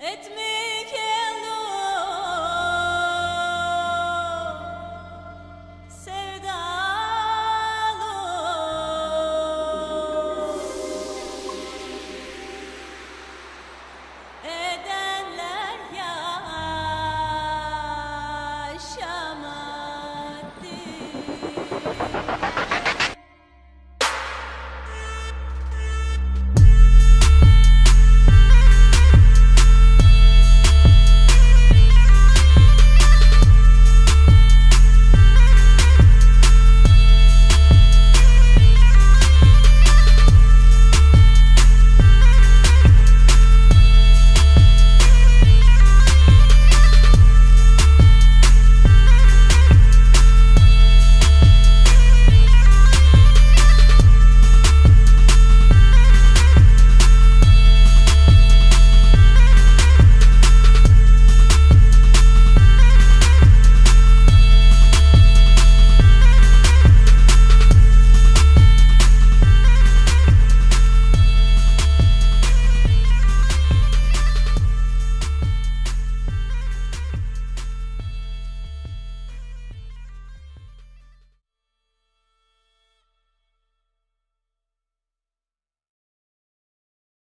Etme